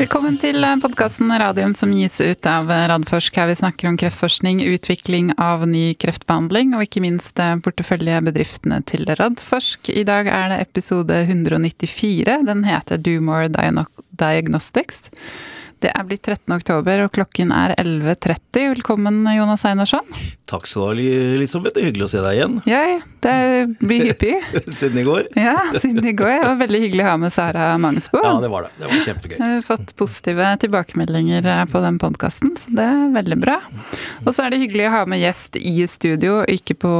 Velkommen til podkasten Radium som gis ut av Radforsk. Her vi snakker om kreftforskning, utvikling av ny kreftbehandling og ikke minst porteføljebedriftene til Radforsk. I dag er det episode 194. Den heter Do More Diagnostics. Det er blitt 13. oktober, og klokken er 11.30. Velkommen, Jonas Einarsson. Takk skal du ha, Elisabeth. Det er hyggelig å se deg igjen. Ja, det blir hyppig. siden i går. Ja, siden i går. Det var veldig hyggelig å ha med Sara Mangsbo. Ja, det var det. Det var kjempegøy. Fått positive tilbakemeldinger på den podkasten, så det er veldig bra. Og så er det hyggelig å ha med gjest i studio, ikke på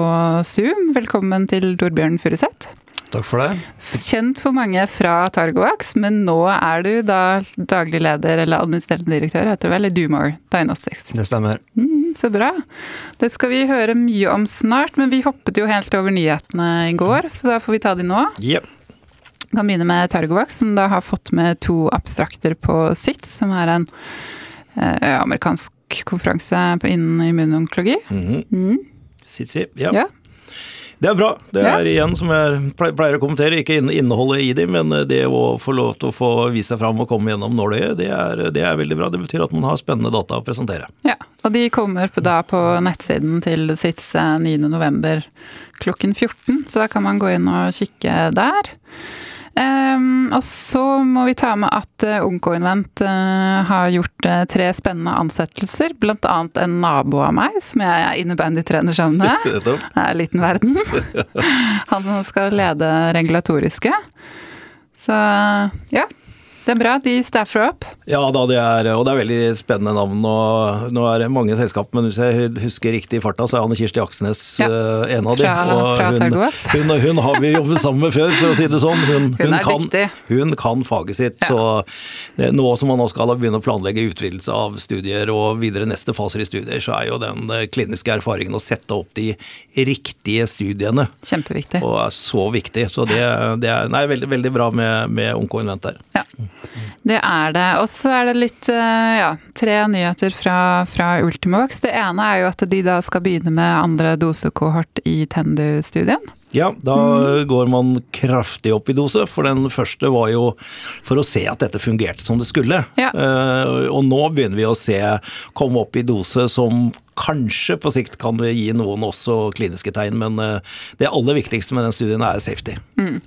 Zoom. Velkommen til Torbjørn Furuseth. Takk for det. Kjent for mange fra Targovax, men nå er du da daglig leder eller administrerende direktør, heter det vel, i Dumore Diagnostics. Det stemmer. Mm, så bra. Det skal vi høre mye om snart, men vi hoppet jo helt over nyhetene i går, så da får vi ta de nå. Yep. Vi kan begynne med Targovax, som da har fått med to abstrakter på sitt, som er en eh, amerikansk konferanse innen immunonkologi. Mm -hmm. mm. Sitsi, ja. ja. Det er bra. Det er ja. igjen, som jeg pleier å kommentere, ikke innholdet i dem, men det å få lov til å få vise seg fram og komme gjennom nåløyet, det, det, er veldig bra. Det betyr at man har spennende data å presentere. Ja, og de kommer på, da på nettsiden til SITS 9.11. klokken 14, så da kan man gå inn og kikke der. Um, og så må vi ta med at uh, Ungcoinvent uh, har gjort uh, tre spennende ansettelser. Blant annet en nabo av meg, som jeg er innebandytrener sammen med. Det er en liten verden. Han skal lede regulatoriske. Så ja, det er bra. De staffer opp. Ja da, det er, og det er veldig spennende navn. og Nå er det mange selskap, men hvis jeg husker riktig i farta, så er Anne Kirsti Aksnes ja. uh, en av dem. Fra, fra hun, hun, hun, har vi jobbet sammen med før, for å si det sånn. Hun, hun kan, hun kan faget sitt. Ja. Så nå som man nå skal begynne å planlegge utvidelse av studier og videre neste faser i studier, så er jo den eh, kliniske erfaringen å sette opp de riktige studiene Kjempeviktig. Og er så viktig. Så det, det er nei, veldig, veldig bra med, med Onko Invent der. Ja. Det er det. Og så er det litt eh, ja, tre nyheter fra, fra Ultimovax. Det ene er jo at de da skal begynne med andre dosekohort i Tendu-studien. Ja, da mm. går man kraftig opp i dose, for den første var jo for å se at dette fungerte som det skulle. Ja. Uh, og nå begynner vi å se komme opp i dose som kanskje på sikt kan gi noen også kliniske tegn, men uh, det aller viktigste med den studien er safety. Mm.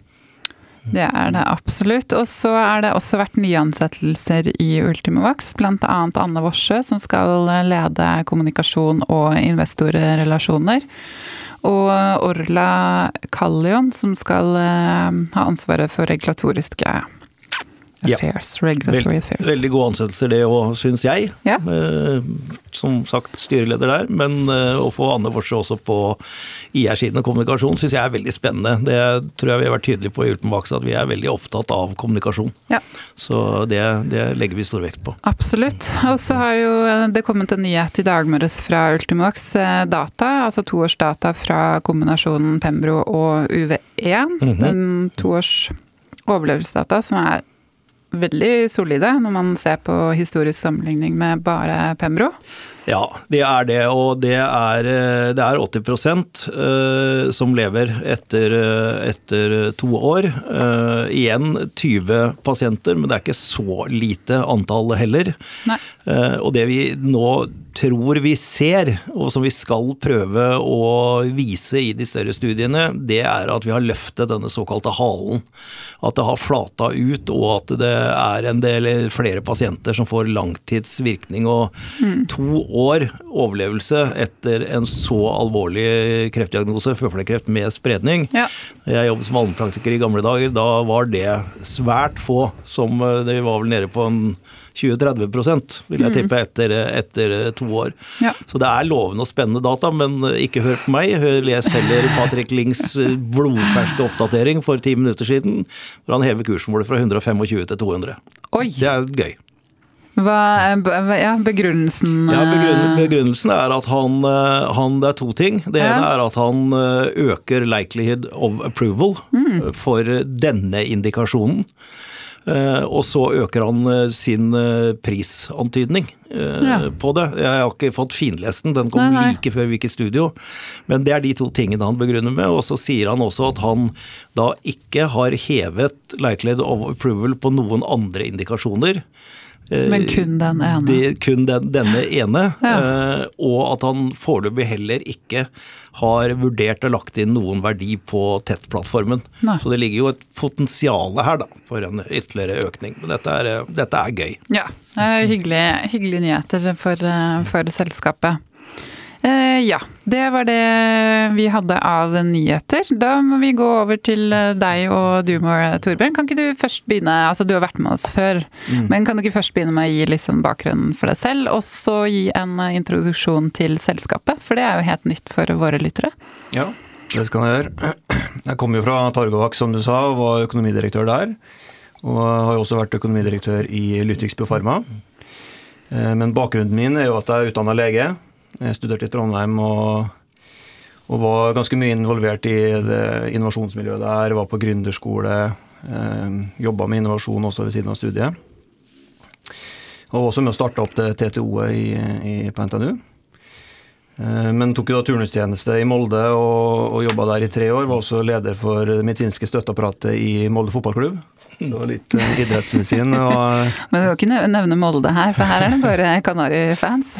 Det er det absolutt. Og så er det også vært nyansettelser i Ultimovax, bl.a. Anne Worse, som skal lede kommunikasjon og investorrelasjoner. Og Orla Kallion, som skal eh, ha ansvaret for regulatoriske Affairs, ja. Regulatory Affairs. Veldig gode ansettelser det òg, syns jeg. Ja. Eh, som sagt styreleder der. Men eh, å få Anne Forse også på IR-siden og kommunikasjon syns jeg er veldig spennende. Det tror jeg vi har vært tydelige på i Ultenbakse, at vi er veldig opptatt av kommunikasjon. Ja. Så det, det, legger vi stor vekt på. Absolutt. Og så har jo eh, det kommet en nyhet i dag morges fra Ultimax data, altså toårsdata fra kombinasjonen Pembro og UV1. Mm -hmm. En toårs overlevelsesdata som er veldig solide når man ser på historisk sammenligning med bare Pembro. Ja, det er det. Og det er, eh, det er 80 uh, som lever etter, uh, etter, to år. Igjen 20 pasienter, men det er ikke så lite antall heller. og det vi nå tror vi ser, og som vi skal prøve å vise i de større studiene, det er at vi har løftet denne såkalte halen. At det har flata ut, og at det er en del flere pasienter som får langtidsvirkning. Og mm. to år overlevelse etter en så alvorlig kreftdiagnose, føflekkreft med spredning. Ja. Jeg jobbet som allmennpraktiker i gamle dager. Da var det svært få som De Det var vel nede på en 20-30 vil jeg mm. tippe, etter, etter to år. Ja. Så det er lovende og spennende data, men ikke hør på meg. Les heller Patrick Lings eh, blodferske oppdatering for ti minutter siden, hvor han hever kursmålet fra 125 til 200. Oi. Det er gøy. Hva er ja, begrunnelsen ja, eh? Begrunnelsen er at han, eh, han, Det er to ting. Det ja. ene er at han eh, øker likelihood of approval mm. for denne indikasjonen. Og så øker han sin prisantydning ja. på det. Jeg har ikke fått finlest den, den kom nei, nei. like før vi gikk i studio. Men det er de to tingene han begrunner med. Og så sier han også at han da ikke har hevet likelihood of approval på noen andre indikasjoner. Eh, Men kun den ene. De, kun den, denne ene. Ja. eh, og at han foreløpig heller ikke har vurdert og lagt inn noen verdi på tettplattformen. Så det ligger jo et potensial her da, for en ytterligere økning. Men dette er, eh, dette er gøy. Ja, hyggelige, hyggelige nyheter for, for selskapet. Eh, ja, det var det vi hadde av nyheter. Da må vi gå over til eh, deg og Dumor, Torbjørn. Kan ikke du først begynne, altså du har vært med oss før, men kan du ikke først begynne med å gi litt sånn bakgrunnen for deg selv, og så gi en eh, introduksjon til selskapet? For det er jo helt nytt for våre lyttere. Ja, det skal jeg gjøre. Jeg kommer jo fra Targovak, som du sa, og var økonomidirektør der. Og har jo også vært økonomidirektør i Lytix Pharma. Men bakgrunnen min er jo at jeg er utdanna lege. Jeg studerte i Trondheim og, og var ganske mye involvert i det innovasjonsmiljøet der. Var på gründerskole. Eh, Jobba med innovasjon også ved siden av studiet. Og også med å starte opp det TTO-et på NTNU. Eh, Men tok jo da turnustjeneste i Molde og, og jobba der i tre år. Var også leder for det medisinske støtteapparatet i Molde fotballklubb. Så litt eh, idrettsmedisin. Og, Men du kan ikke nevne Molde her, for her er det bare Kanari-fans.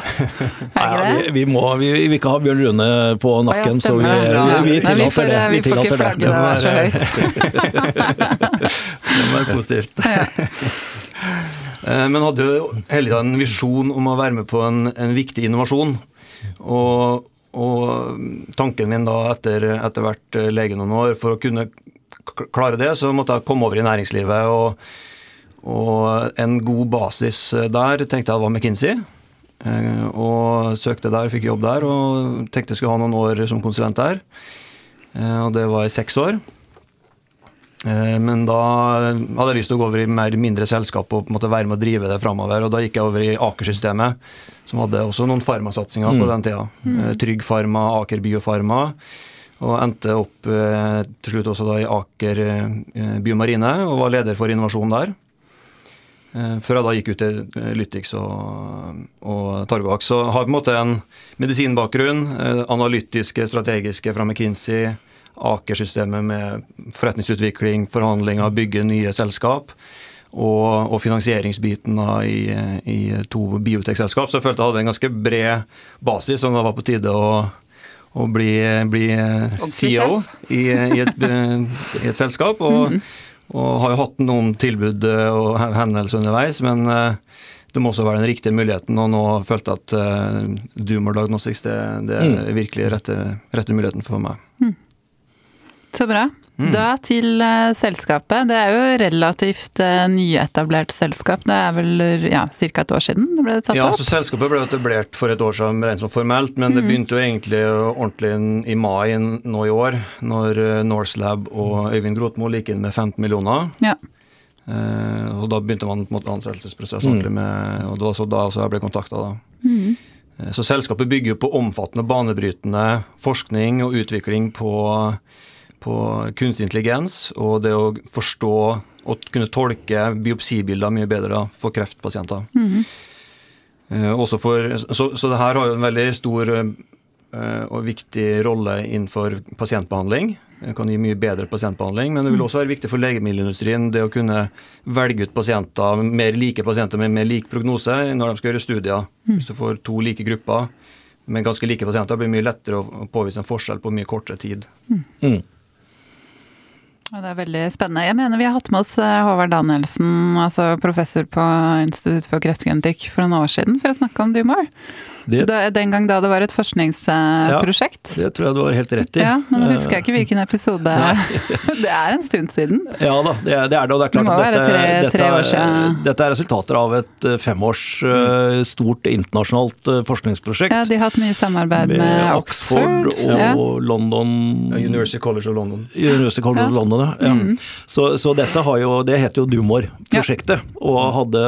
Nei, ja, vi, vi, må, vi, vi vil ikke ha Bjørn Rune på nakken, så vi, vi, vi tillater det. vi får ikke flagge det der så høyt. det var positivt. Eh, Men hadde jo hele tida en visjon om å være med på en, en viktig innovasjon. Og, og tanken min da etter, etter hvert eh, lege noen år, for å kunne klare det, så måtte jeg komme over i næringslivet. Og, og en god basis der tenkte jeg var McKinsey. Eh, Og søkte der, fikk jobb der, og tenkte jeg skulle ha noen år som konsulent der. Eh, Og det var i seks år. Eh, Men da hadde jeg lyst til å gå over i mer mindre selskap og på en måte være med å drive det framover. Og da gikk jeg over i Aker-systemet, som hadde også noen farmasatsinger på den tida. Mm. Trygg Farma, Aker Biofarma. Og endte opp eh, til slutt også da i Aker eh, Biomarine og var leder for innovasjon der. Eh, Før jeg da gikk ut til eh, Lytix og, og Targovax. Så har på en måte en medisinbakgrunn. eh, Analytiske, strategiske fra McKinsey. Aker-systemet med forretningsutvikling, forhandlinger, bygge nye selskap. Og, og finansieringsbiten da i, i to biotekselskap. Så jeg følte jeg hadde en ganske bred basis, som det var på tide å, å bli, bli CEO i, i, et, i et selskap. Og, og har jo hatt noen tilbud eh, og henvendelser underveis, men eh, det må også være den riktige muligheten. Og nå følte jeg at uh, Doomer Diagnostics det, det er virkelig rette, rette muligheten for meg. Så bra. Mm. Da til eh, selskapet. Det er jo relativt uh, nyetablert selskap. Det er vel ja, ca. et år siden det ble tatt Ja, opp? så Selskapet ble etablert for et år siden rent sånn formelt, men Mm. det begynte jo egentlig ordentlig i mai nå i år, når eh, Norselab og Øyvind Grotmo gikk inn med 15 millioner. Ja. Eh, og Da begynte man på en måte ansettelsesprosess Mm. ordentlig med, og det var så da også jeg ble kontakta. Mm. Eh, Så selskapet bygger jo på omfattende banebrytende forskning og utvikling på, på kunstig intelligens, og det å forstå og kunne tolke biopsibilder mye bedre for kreftpasienter. Eh, også for, så, så det her har jo en veldig stor eh, og viktig rolle innenfor pasientbehandling. Det kan gi mye bedre pasientbehandling, men det vil også være viktig for legemiddelindustrien det å kunne velge ut pasienter, mer like pasienter med mer lik prognose når de skal gjøre studier. Hvis du får to like grupper med ganske like pasienter, blir det mye lettere å å påvise en forskjell på mye kortere tid. Mm. Det er veldig spennende. Jeg mener vi har hatt med oss eh, Håvard Danielsen, altså professor på Institutt for kreftgenetikk for noen år siden, for å snakke om Dumor. Det, Da, den gang da det var et forskningsprosjekt. det tror jeg du har helt rett i. Ja, men nå husker jeg ikke hvilken episode Det er en stund siden. Ja da, det er det. Er og det er klart Det at dette, tre- dette, tre år er- dette er resultater av et eh, femårs eh, stort internasjonalt eh, forskningsprosjekt. Ja, De har hatt mye samarbeid med, Oxford. og Ja. London University College of London. University College Ja. Mm. of London, ja. Mm. Så, så dette har jo, det heter jo Dumor-prosjektet, og hadde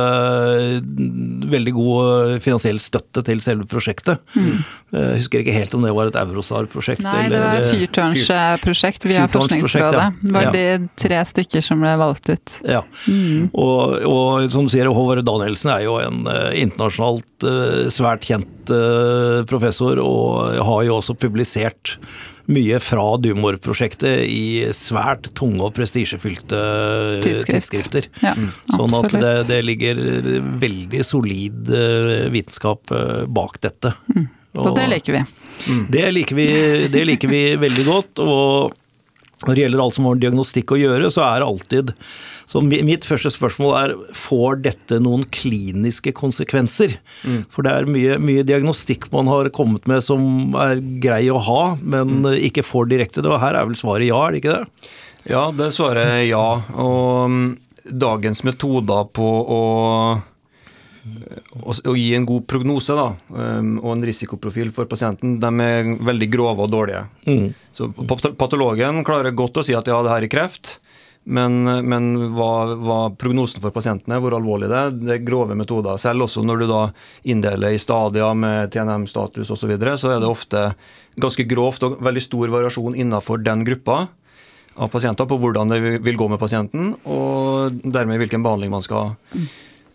mm, veldig god eh, finansiell støtte til selve prosjektet. Jeg husker ikke helt om det var et Eurostar-prosjekt. Mm. Nei, det var eller- fyrtårnsprosjekt via Forskningsrådet. Det var Ja. de tre stykker som ble valgt ut. Ja. Mm. Og, og som du sier, Håvard Danielsen er jo en eh, internasjonalt eh, svært kjent eh, professor, og har jo også publisert mye fra Dumor-prosjektet i svært tunge og prestisjefylte Tidsskrift. tidsskrifter. Ja, Sånn at det, det ligger veldig solid eh, vitenskap eh, bak dette. Så det liker vi. Det liker vi, det liker vi veldig godt. Og når det gjelder alt som har med diagnostikk å gjøre, så er det alltid så Mitt første spørsmål er får dette noen kliniske konsekvenser. For det er mye, mye diagnostikk man har kommet med som er grei å ha, men ikke får direkte det. Og her er vel svaret ja, er det ikke det? Ja, det svarer ja. Og mm, dagens metoder på å, å, gi en god prognose da, um, og en risikoprofil for pasienten, de er veldig grove og dårlige. Mm. Så patologen klarer godt å si at ja, det her er kreft, men, men hva, hva prognosen for pasienten er, hvor alvorlig det er, det er grove metoder. Selv også når du da inndeler i stadier med TNM-status osv., så, videre, så er det ofte ganske grovt og veldig stor variasjon innenfor den gruppa av pasienter på hvordan det vil gå med pasienten, og dermed hvilken behandling man skal ha.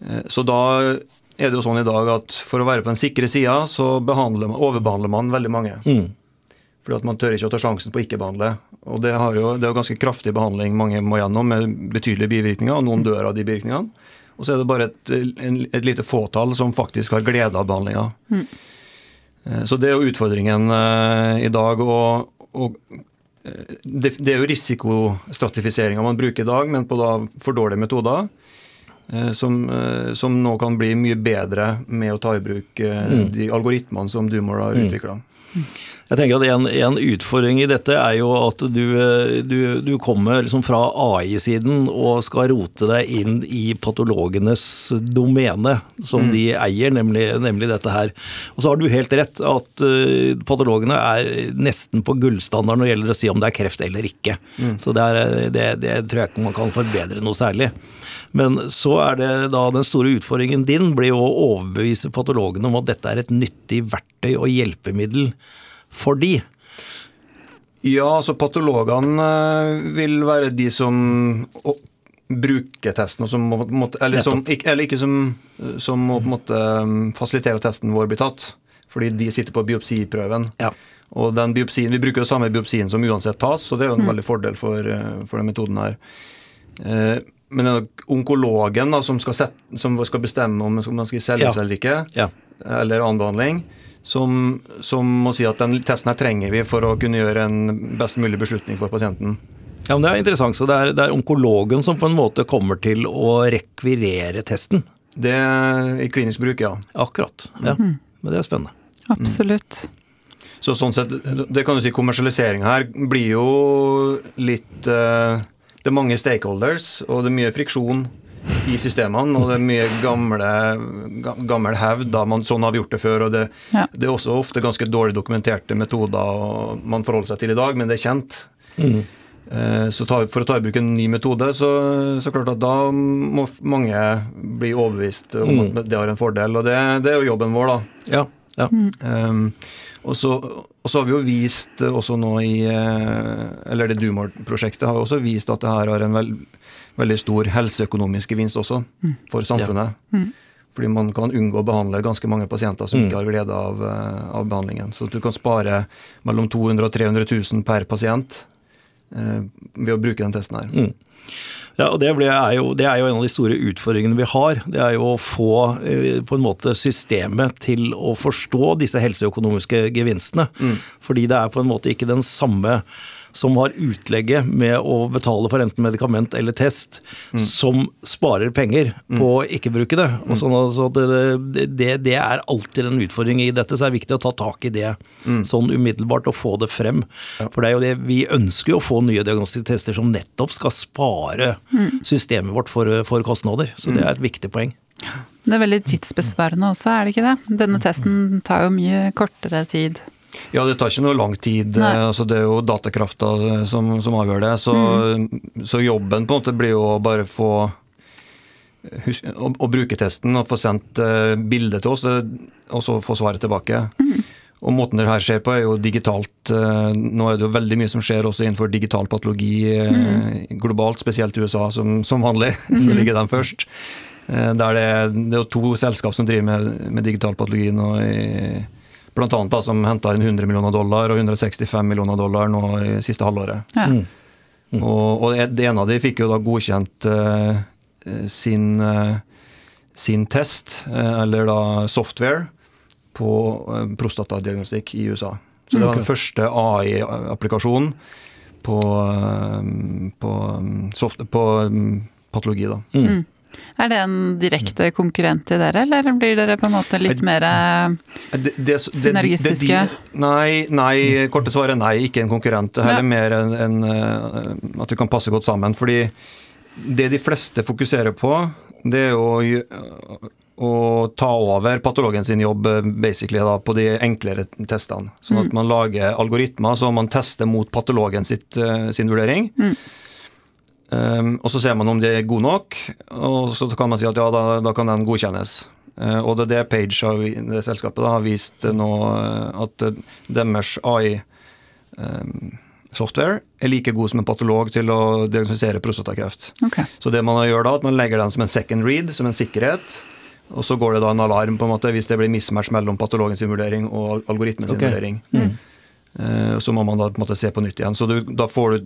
Eh, Så da er det jo sånn i dag at for å være på den sikre sida, så man, overbehandler man veldig mange. Mm. Fordi at man tør ikke å ta sjansen på å ikke behandle. Og det, har jo, det er jo ganske kraftig behandling mange må gjennom, med betydelige bivirkninger, og noen dør av de bivirkningene. Og så er det bare et, en, et lite fåtall som faktisk har glede av behandlinga. Mm. Så det er jo utfordringen eh, i dag. Og, og eh, det, det er jo risikostratifiseringa man bruker i dag, men på da for dårlige metoder. Eh, Som, eh, som nå kan bli mye bedre med å ta i bruk mm. de algoritmene som Dumor har utvikla. Jeg tenker at en, en utfordring i dette er jo at du, eh, du, du kommer liksom fra AI-siden og skal rote deg inn i patologenes domene, som de eier, nemlig, nemlig dette her. Og så har du helt rett at eh, patologene er nesten på gullstandard når det gjelder å si om det er kreft eller ikke. Så det, er, det, det tror jeg ikke man kan forbedre noe særlig. Men så er det da den store utfordringen din blir jo å overbevise patologene om at dette er et nyttig verktøy og hjelpemiddel for de. Ja, altså patologene eh, vil være de som bruker testen, og som må, eller, som, ikke, eller ikke som, som må på en måte um, fasilitere at testen vår blir tatt. Fordi de sitter på biopsiprøven. Ja. Og den biopsien, Vi bruker jo samme biopsien som uansett tas, så det er jo en veldig fordel for, eh, for den metoden her. Eh, Men det er nok onkologen da, som, skal sette, som skal bestemme om man skal gi cellegift Ja. eller ikke, Ja. eller annen behandling, som, som må si at den testen her trenger vi for å kunne gjøre en best mulig beslutning for pasienten. Ja, men Det er interessant. så det er, det er onkologen som på en måte kommer til å rekvirere testen. Det i klinisk bruk, ja. Akkurat. Ja. Men det er spennende. Absolutt. Så sånn sett, det kan du si Kommersialisering her blir jo litt eh, Det er mange stakeholders, og det er mye friksjon i systemene. Og det er mye gamle, gammel hevd. da man Sånn har vi gjort det før. og det, Ja. det er også ofte ganske dårlig dokumenterte metoder man forholder seg til i dag, men det er kjent. Mm. Så For å ta i bruk en ny metode, så, så klart at da må mange bli overbevist om at det har en fordel. Og det, det er jo jobben vår, da. Ja, ja. Um, og, så, og så har vi jo vist eh, også nå i eh, Eller det Dumor-prosjektet har jo også vist at det her har en veld, veldig stor helseøkonomisk gevinst også for samfunnet. Fordi man kan unngå å behandle ganske mange pasienter som ikke har glede av, eh, av behandlingen. Så du kan spare mellom 200 000 og 300 000 per pasient eh, ved å bruke den testen her. Ja, og det, ble, er jo, det er jo en av de store utfordringene vi har. Det er jo å få eh, på en måte systemet til å forstå disse helseøkonomiske gevinstene. Fordi det er på en måte ikke den samme som har utlegget med å betale for enten medikament eller test, som sparer penger på å ikke bruke det. Og sånn, altså, det, det, det er alltid en utfordring i dette, så det er viktig å ta tak i det sånn umiddelbart og få det frem. For det er jo det vi ønsker jo å få nye diagnostiske tester som nettopp skal spare systemet vårt for, for kostnader. Så det er et viktig poeng. Det er veldig tidsbesparende også, er det ikke det? Denne testen tar jo mye kortere tid. Ja, det tar ikke noe lang tid. Eh, Altså, det er jo datakrafta eh, som, som avgjør det. Så, så jobben på en måte blir jo bare få husk, å, å bruke testen og få sendt uh, bilde til oss, eh, og så få svaret tilbake. Og måten det her skjer på er jo digitalt. eh, Nå er det jo veldig mye som skjer også innenfor digital patologi mm. globalt, spesielt i USA som, som vanlig. Så ligger de først. Eh, Der det, det er jo to selskap som driver med, med digital patologi nå i blant annet da, som henta inn 100 millioner dollar og 165 millioner dollar nå i siste halvåret. Ja. Mm. Og, og det ene av de fikk jo da godkjent uh, sin, uh, sin test, uh, eller da software, på prostatadiagnostikk i USA. Så det var den første AI-applikasjonen på, på, mm, soft, på mm, patologi, da. Mm. Er det en direkte konkurrent til dere, eller blir dere på en måte litt mer eh, Det, det, det, Synergistiske? nei, nei, korte svaret nei, ikke en konkurrent. Det er Ja. heller mer enn en, eh, at vi kan passe godt sammen. Fordi det de fleste fokuserer på, det er å, å ta over patologen sin jobb eh, basically da, på de enklere testene. Sånn at man lager algoritmer som man tester mot patologen sitt, sin vurdering. Um, og så ser man om de er gode nok, og så kan man si at ja, da, da kan den godkjennes. Uh, og det er det Page, har, det selskapet, da, har vist nå eh, at eh, deres AI-software er like god som en patolog til å diagnostisere prostatakreft. Okay. Så det man gjør da, at man legger den som en second read, som en sikkerhet. Og så går det da en alarm på en måte hvis det blir mismatch mellom patologens vurdering og algoritmens okay. vurdering. Mm. Uh, Så må man da på en måte se på nytt igjen. Så du, da får du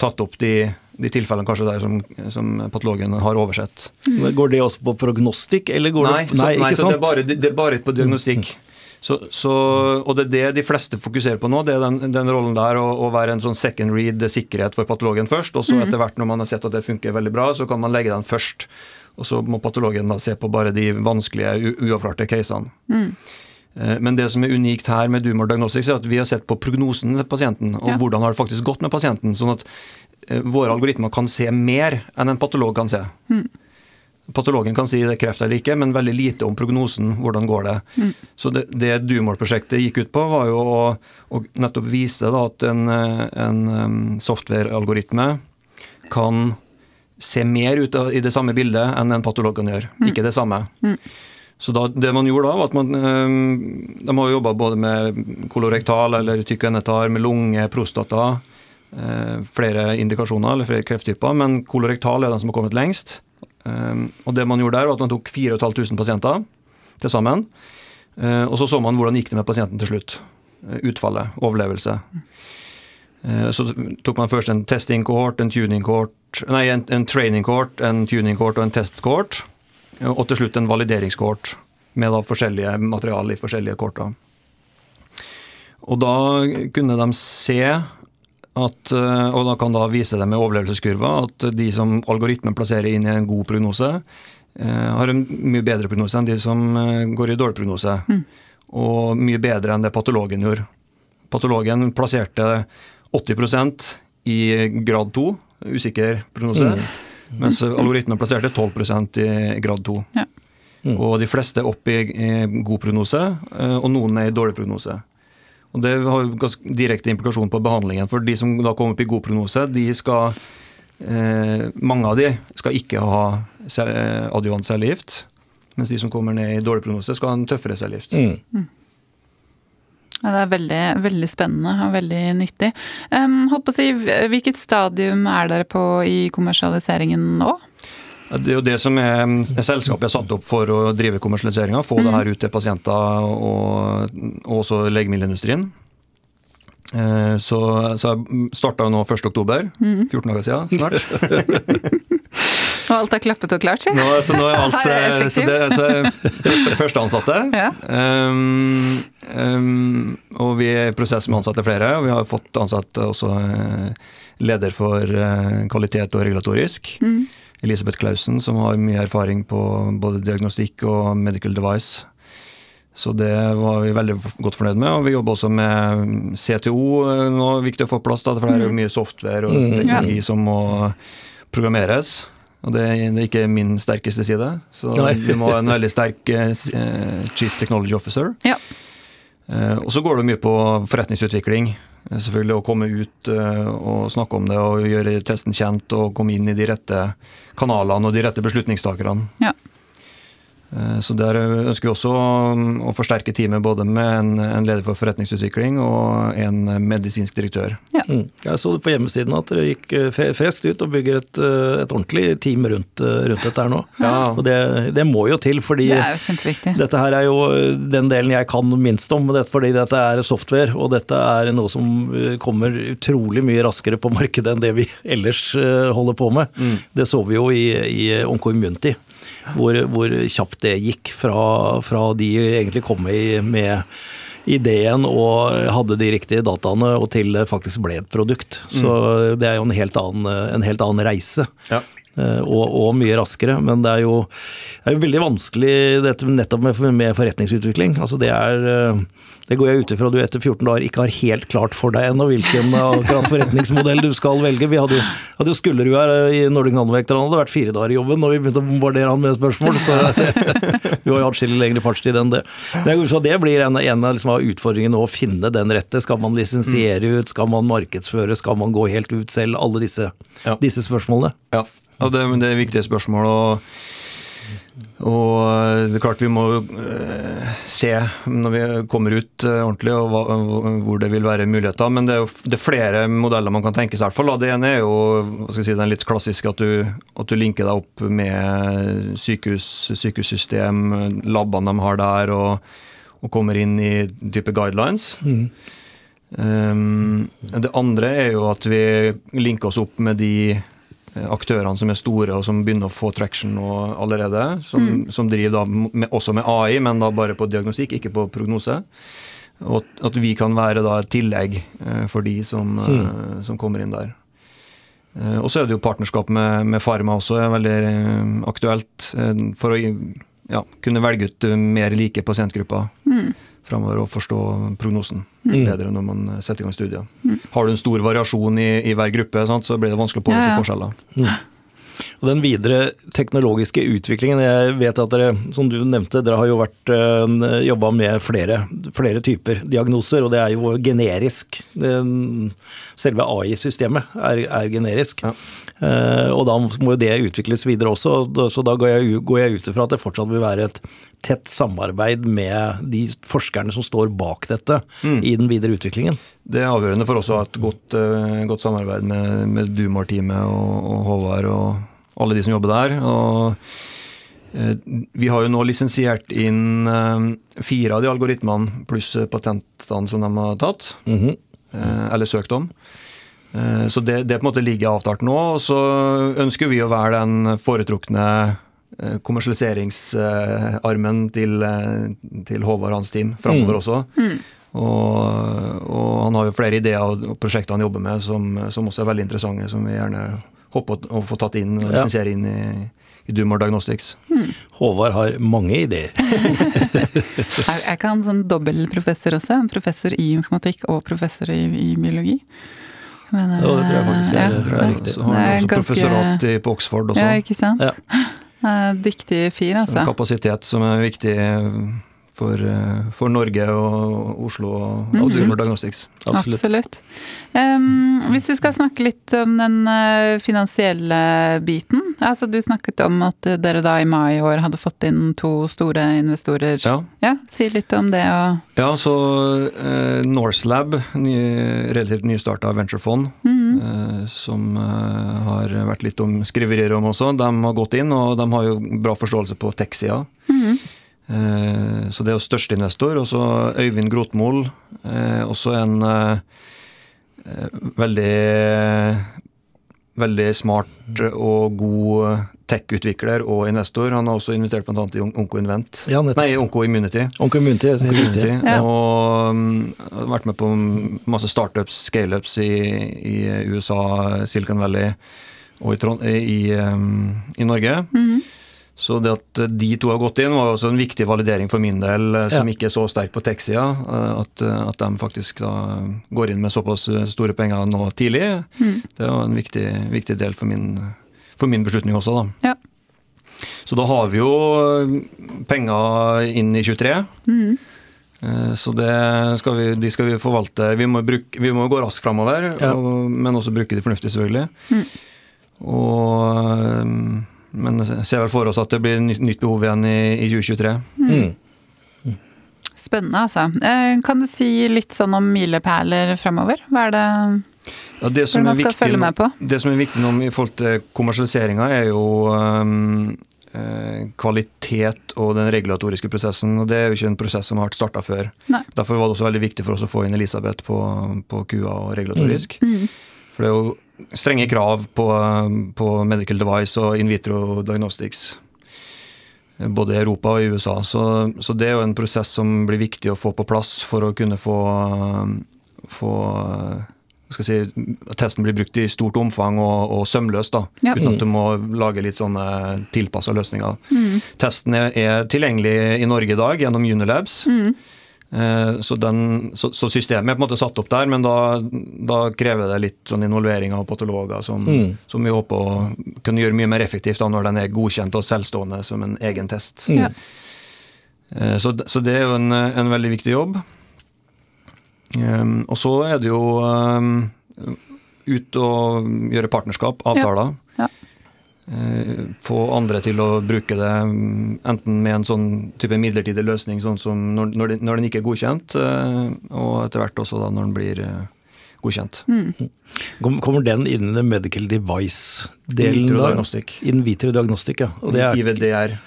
tatt opp de, de tilfellene kanskje der som, som patologen har oversett. Men Går det også på prognostikk, eller går Nei, det så, nei, ikke så det, er bare, det er bare på diagnostikk. Så, så, og det er det de fleste fokuserer på nå, det er den, den rollen der å, å være en sånn second read sikkerhet for patologen først, og så etter hvert når man har sett at det funker veldig bra, så kan man legge den først. Og så må patologen da se på bare de vanskelige, uavklarte casene. Mm. Men det som er unikt her med Dumor Diagnostics, er at vi har sett på prognosen til pasienten, og Ja. hvordan har det faktisk gått med pasienten. Sånn at eh, våre algoritmer kan se mer enn en patolog kan se. Patologen kan si det er kreft eller ikke, men veldig lite om prognosen. Hvordan går det? Så det, det Dumor-prosjektet gikk ut på, var jo å, å nettopp vise da, at en, eh, en software-algoritme kan se mer ut av, i det samme bildet enn en patolog kan gjøre. Ikke det samme. Så da, det man gjorde da, var at man De har jobba både med kolorektal eller tykk endetarm, med lunge, prostata. Øh, flere indikasjoner eller flere krefttyper, men kolorektal er den som har kommet lengst. Og det man gjorde der, var at man tok 4500 pasienter til sammen. øh, og så så man hvordan gikk det med pasienten til slutt. Utfallet, overlevelse. Eh, Så tok man først en testing cohort, en tuning cohort, nei, en, en training cohort, en tuning cohort og en test cohort. Og til slutt en valideringskort med da forskjellige materiale i forskjellige korter. Og da kunne de se at, eh, og da kan da vise det med overlevelseskurva, at de som algoritmen plasserer inn i en god prognose, eh, har en mye bedre prognose enn de som eh, går i dårlig prognose. Og mye bedre enn det patologen gjorde. Patologen plasserte 80% i grad 2, usikker prognose, mens algoritmen plasserte 12% i grad 2. Ja. Og de fleste opp i, god prognose, og noen er i dårlig prognose. Og Det har ganske direkte implikasjon på behandlingen. For de som da kommer opp i god prognose, de skal eh, Mange av de skal ikke ha eh, adjuvant cellegift. Mens de som kommer ned i dårlig prognose, skal ha en tøffere cellegift. Mm. Ja, det er veldig, veldig spennende og veldig nyttig. Um, holdt på å si, Hvilket stadium er dere på i kommersialiseringen nå? Det er jo det som er mm, selskapet er satt opp for å drive kommersialiseringa. Få det her ut til pasienter og, og også legemiddelindustrien. Eh, Så, så jeg starta nå 1.10, 14 dager siden snart. Og alt er klappet og klart, si? Nå, så nå er alt er eh, så det, så første, første ansatte. Ja. Um, um, og vi er i prosess med å ansette flere. Og vi har fått ansatt også leder for kvalitet og regulatorisk. Mm. Elisabeth Clausen, som har mye erfaring på både diagnostikk og medical device. Så det var vi veldig godt fornøyd med. Og vi jobber også med CTO, eh, nå viktig å få plass, da, for det er jo mye software og Mm. teknologi som må programmeres. Og det er ikke min sterkeste side, så vi må ha en veldig sterk eh, eh, chief technology officer. Ja. Eh, Og så går det mye på forretningsutvikling. Eh, Selvfølgelig å komme ut eh, og snakke om det og gjøre testen kjent og komme inn i de rette kanalene og de rette beslutningstakerne. Ja. Eh, så Der ønsker vi også å forsterke teamet både med en, en leder for forretningsutvikling og en medisinsk direktør. Ja. Mm. Jeg så det på hjemmesiden at dere gikk eh, freskt ut og bygger et, eh, et ordentlig team rundt, rundt, dette her nå. Ja. Og det, det, må jo til, fordi det er jo dette her er jo den delen jeg kan minst om. Fordi dette er software, og dette er noe som kommer utrolig mye raskere på markedet enn det vi ellers holder på med. Mm. Det så vi jo i, i Oncoimmunity hvor, hvor, kjapt det gikk fra, fra de egentlig kom med, med ideen og hadde de riktige dataene, og til det faktisk ble et produkt. Så mm. det er jo en helt annen, en helt annen reise. Ja. Eh, og, og, mye raskere. Men det er jo, det er jo veldig vanskelig dette nettopp med, med forretningsutvikling. Altså det, er, eh, det går jeg ut ifra du etter 14 dager ikke har helt klart for deg ennå hvilken akkurat forretningsmodell du skal velge. Vi hadde hadde jo Skullerud her eh, i Nordic Nanovektor, han hadde vært fire dager i jobben når vi begynte å bombardere han med spørsmål. Så vi har jo atskillig lengre fartstid enn det. Så det blir en, en av liksom, utfordringene å finne den rette. Skal man lisensiere ut, skal man markedsføre, skal man gå helt ut selv? Alle disse, ja. disse spørsmålene. Ja. Og det, det er viktige spørsmål. og og eh, det er klart vi må uh, se når vi kommer ut uh, ordentlig og hva, hvor det vil være muligheter. Men det er jo det er flere modeller man kan tenke seg. i hvert fall. Det ene er jo hva skal jeg si, den litt klassiske at du, at du linker deg opp med sykehus, sykehussystem, labbene de har der, og, og kommer inn i type guidelines. Mm. Um, det andre er jo at vi linker oss opp med de Eh, aktørene som er store og som begynner å få traction allerede. Som, mm. som driver med, også med AI, men da bare på diagnostikk, ikke på prognose. Og at vi kan være da et tillegg eh, for de som, mm. Eh, som kommer inn der. Og så er det jo partnerskap med, med Pharma også er veldig aktuelt. For å ja, kunne velge ut mer like pasientgrupper. Mm framover og forstå prognosen mm. bedre når man setter i gang studier. Mm. Har du en stor variasjon i, i hver gruppe, sant, så blir det vanskelig å påvise ja, ja. forskjeller. Mm. Og Den videre teknologiske utviklingen, jeg vet at dere som du nevnte, dere har jo vært eh, jobba med flere, flere, typer diagnoser, og det er jo generisk. selve AI-systemet er, er, generisk. Ja. Uh, og da må jo det utvikles videre også, så da går jeg, går jeg ut ifra at det fortsatt vil være et tett samarbeid med de forskerne som står bak dette mm. i den videre utviklingen. Det er avgjørende for oss å ha et godt, uh, godt samarbeid med, med Dumar-teamet og, og Håvard og alle de som jobber der. og eh, vi har jo nå lisensiert inn eh, fire av de algoritmene pluss patentene som de har tatt, mm -hmm. eller søkt om. Så det, det, på en måte ligger avtalt nå. Og så ønsker vi å være den foretrukne kommersialiseringsarmen til, til Håvard og hans team framover mm. også. Mm. Og, og, han har jo flere ideer og prosjekter han jobber med som, som også er veldig interessante, som vi gjerne håper å få tatt inn og lisensiere inn i, i Dumor Diagnostics. Hmm. Håvard har mange ideer. jeg kan sånn dobbeltprofessor også? En professor i informatikk og professor i, i biologi? Men, ja, det tror jeg faktisk er, ja, det er riktig. Så har han også ganske, professorat i, på Oxford også. Ja, ikke sant. Ja. Dyktig fyr, altså. Så kapasitet som er viktig for, eh, for, Norge og Oslo og mm -hmm. Diagnostics. Absolutt. Absolutt. Um, hvis vi skal snakke litt om den finansielle biten. altså Du snakket om at dere da i mai i år hadde fått inn to store investorer. Ja. ja si litt om det. Og... Ja, så uh, Norselab, ny, relativt nystarta venturefond, mm uh, som uh, har vært litt om skriverier om også, de har gått inn, og de har jo bra forståelse på tech-sida. Mm. Eh, så det er jo største investor. Og så Øyvind Grotmol, eh, også en eh, veldig veldig smart og god tech-utvikler og investor. Han har også investert bl.a. i OncoInvent. Ja, Nei, OncoImmunity. Onko Immunity, Onko Immunity. ja. Og um, vært med på masse startups, scaleups i, i USA, Silicon Valley og i, i, um, i Norge. Mm -hmm. Så det at de to har gått inn, var også en viktig validering for min del, eh, som ja. ikke er så sterk på tech-sida. Eh, at, eh, at, de faktisk da går inn med såpass store penger nå tidlig. Mm. Det var en viktig, viktig del for min, for min, beslutning også, da. Ja. Så da har vi jo penger inn i 23. Mm. Så det skal vi, de skal vi forvalte. Vi må, bruke, vi må gå raskt framover, ja. men også bruke de fornuftig, selvfølgelig. Mm. Og men ser vel for oss at det blir nytt, behov igjen i, i 2023. Mm. Spennende, altså. Eh, Kan du si litt sånn om milepæler framover? Hva er det Ja, det, som man skal følge med på? det som er viktig nå i forhold til kommersialiseringa, er jo um, eh, kvalitet og den regulatoriske prosessen. og Det er jo ikke en prosess som har vært starta før. Nei. Derfor var det også veldig viktig for oss å få inn Elisabeth på, på KUA og regulatorisk. Mm. For det er jo strenge krav på, på medical device og in vitro diagnostics. Både i Europa og i USA. Så, så det er jo en prosess som blir viktig å få på plass for å kunne få, få skal jeg si, at testen blir brukt i stort omfang og, og sømløst, da, Ja. uten at du må lage litt sånne tilpassa løsninger. Mm. Testen er, er tilgjengelig i Norge i dag gjennom Unilabs. Mm. Eh, Så, den, så, så systemet er på en måte satt opp der, men da, da krever det litt sånn involvering av patologer, som, Mm. som vi håper å kunne gjøre mye mer effektivt da, når den er godkjent og selvstående som en egen test. Mm. Ja. Eh, Så, så det er jo en, en veldig viktig jobb. Um, og så er det jo um, ut og gjøre partnerskap, avtaler. Ja. Eh, få andre til å bruke det, um, enten med en sånn type midlertidig løsning, sånn som når, når, den, når den ikke er godkjent, eh, og etter hvert også da når den blir eh, godkjent. Mm. Kommer den inn i medical device-delen? In vitro da? diagnostic. In vitro diagnostikk, ja. Og det er, IVDR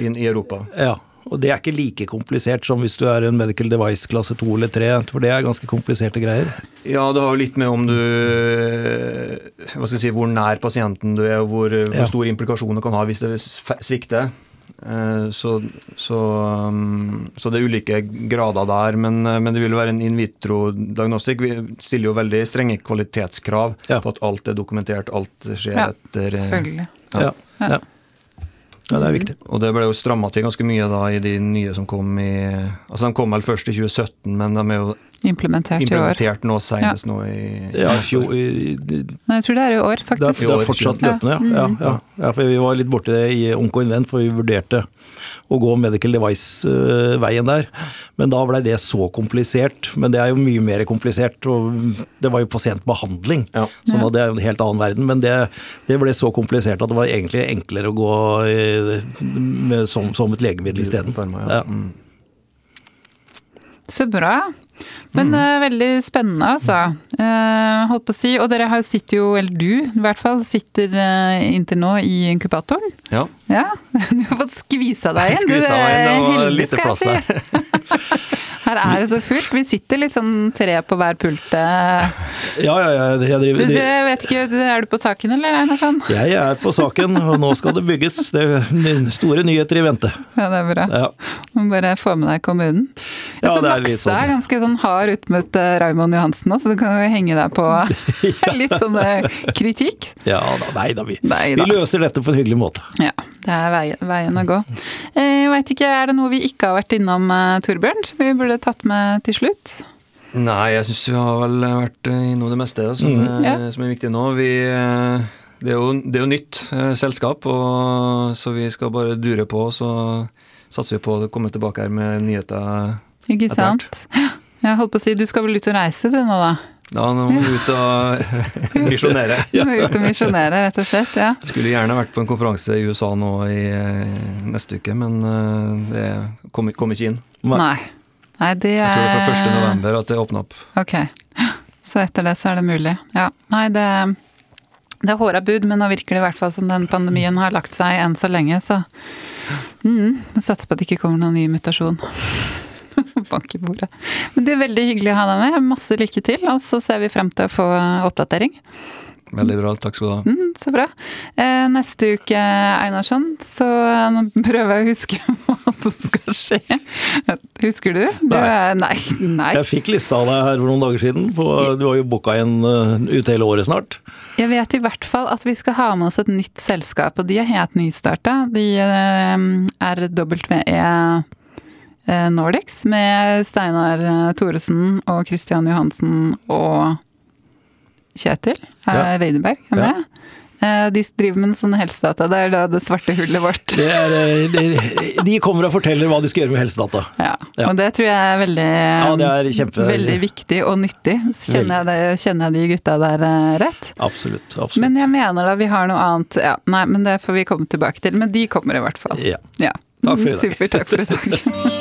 i Europa. ja. Og det er ikke like komplisert som hvis du er en medical device klasse 2 eller 3, for det er ganske kompliserte greier. Ja, det har jo litt med om du Hva skal jeg si, hvor nær pasienten du er, og hvor, hvor Ja. store implikasjoner det kan ha hvis det svikter. Eh, Så, så, um, så det er ulike grader der, men, eh, men det vil være en in vitro-diagnostikk. Vi stiller jo veldig strenge kvalitetskrav Ja. på at alt er dokumentert, alt skjer Ja, etter Ja, Selvfølgelig. Ja, ja. Ja det er viktig. Og det ble jo stramma til ganske mye da i de nye som kom i Altså de kom vel først i 2017, men de er jo Implementert i år. implementert nå senest nå i Ja, fjo, i- Nei, jeg tror det er i år, Det er, faktisk. det er fortsatt løpende, ja. Ja, ja. ja. For vi var litt borti det i Onko Invent, for vi vurderte å gå medical device-veien der. Men da blei det så komplisert. Men det er jo mye mer komplisert. og Det var jo pasientbehandling, Ja. sånn Ja. at det er jo en helt annen verden. Men det, det ble så komplisert at det var egentlig enklere å gå i, med, som, som et legemiddel isteden. Ja. ja. Mm. Så bra. Men eh, veldig spennende, altså. Uh, holdt på å si, og dere har sitter jo, eller du i hvert fall, sitter uh, inntil nå i inkubatoren. ja. Ja, du har fått skvisa deg inn. Skvisa Du meg inn, det var heldig, lite plass der. Her er det så fullt. Vi sitter litt sånn tre på hver pult. eh. Ja, ja, ja. Jeg, driver, du, jeg vet ikke, er du på saken, eller, Einarsson? jeg er på saken, og nå skal det bygges. Det er store nyheter i vente. Ja, det er bra. Ja. Må bare få med deg kommunen. Ja, så det er litt Nakstad er sånn. ganske sånn hard ut mot uh, Raymond Johansen også, så du kan jo henge deg på litt sånn eh, kritikk. Ja da, nei da, vi, Nei vi løser dette på en hyggelig måte. Ja, det er veien, veien å gå. Eh, Jeg vet ikke, Er det noe vi ikke har vært innom, eh, Torbjørn, som vi burde tatt med til slutt? Nei, jeg syns vi har vel vært innom det meste som, Mm. er, Ja. som er viktig nå. Vi, eh, det, er jo, det er jo nytt eh, selskap, og, så vi skal bare dure på. Så satser vi på å komme tilbake her med nyheter. Ikke sant? Jeg holdt på å si, du skal vel ut og reise du nå, da? Da må vi ut og misjonere. Du må ut og misjonere, rett og slett. ja. Skulle gjerne vært på en konferanse i USA nå i eh, neste uke, men eh, det kom, kom ikke inn. Nei. Nei. det er... Jeg tror det er fra 1. er november at det åpna opp. Ok. Så etter det så er det mulig. Ja. Nei, det, det er håra bud, men nå virker det i hvert fall som den pandemien har lagt seg enn så lenge, så mm, Satser på at det ikke kommer noen ny mutasjon. Bank i bordet. Men det er veldig hyggelig å ha deg med. Masse lykke til, og så ser vi frem til å få oppdatering. Veldig bra, takk skal du ha. Mm, så bra. Eh, neste uke, Einarsson, så eh, nå prøver jeg å huske hva som skal skje. Husker du? du Nei. er- nei. nei. Jeg fikk lista av deg her for noen dager siden. På, du har jo booka en uh, ut hele året snart. Jeg vet i hvert fall at vi skal ha med oss et nytt selskap, og de er helt nystarta. De eh, er WE eh, Nordics med Steinar eh, Thoresen og Christian Johansen og Kjetil eh, Ja. Weideberg. Er Ja. med. Eh, De driver med sånne helsedata. Det er da det svarte hullet vårt. Er, eh, de, de kommer og forteller hva de skal gjøre med helsedata. Ja, Ja. og det tror jeg er veldig, Ja, det er kjempe- veldig viktig og nyttig. Kjenner jeg, det, kjenner jeg de gutta der eh, rett? Absolutt. absolutt. Men jeg mener da vi har noe annet ja, Nei, men det får vi komme tilbake til. Men de kommer i hvert fall. ja. Ja. Takk for i dag. Super, takk for i dag.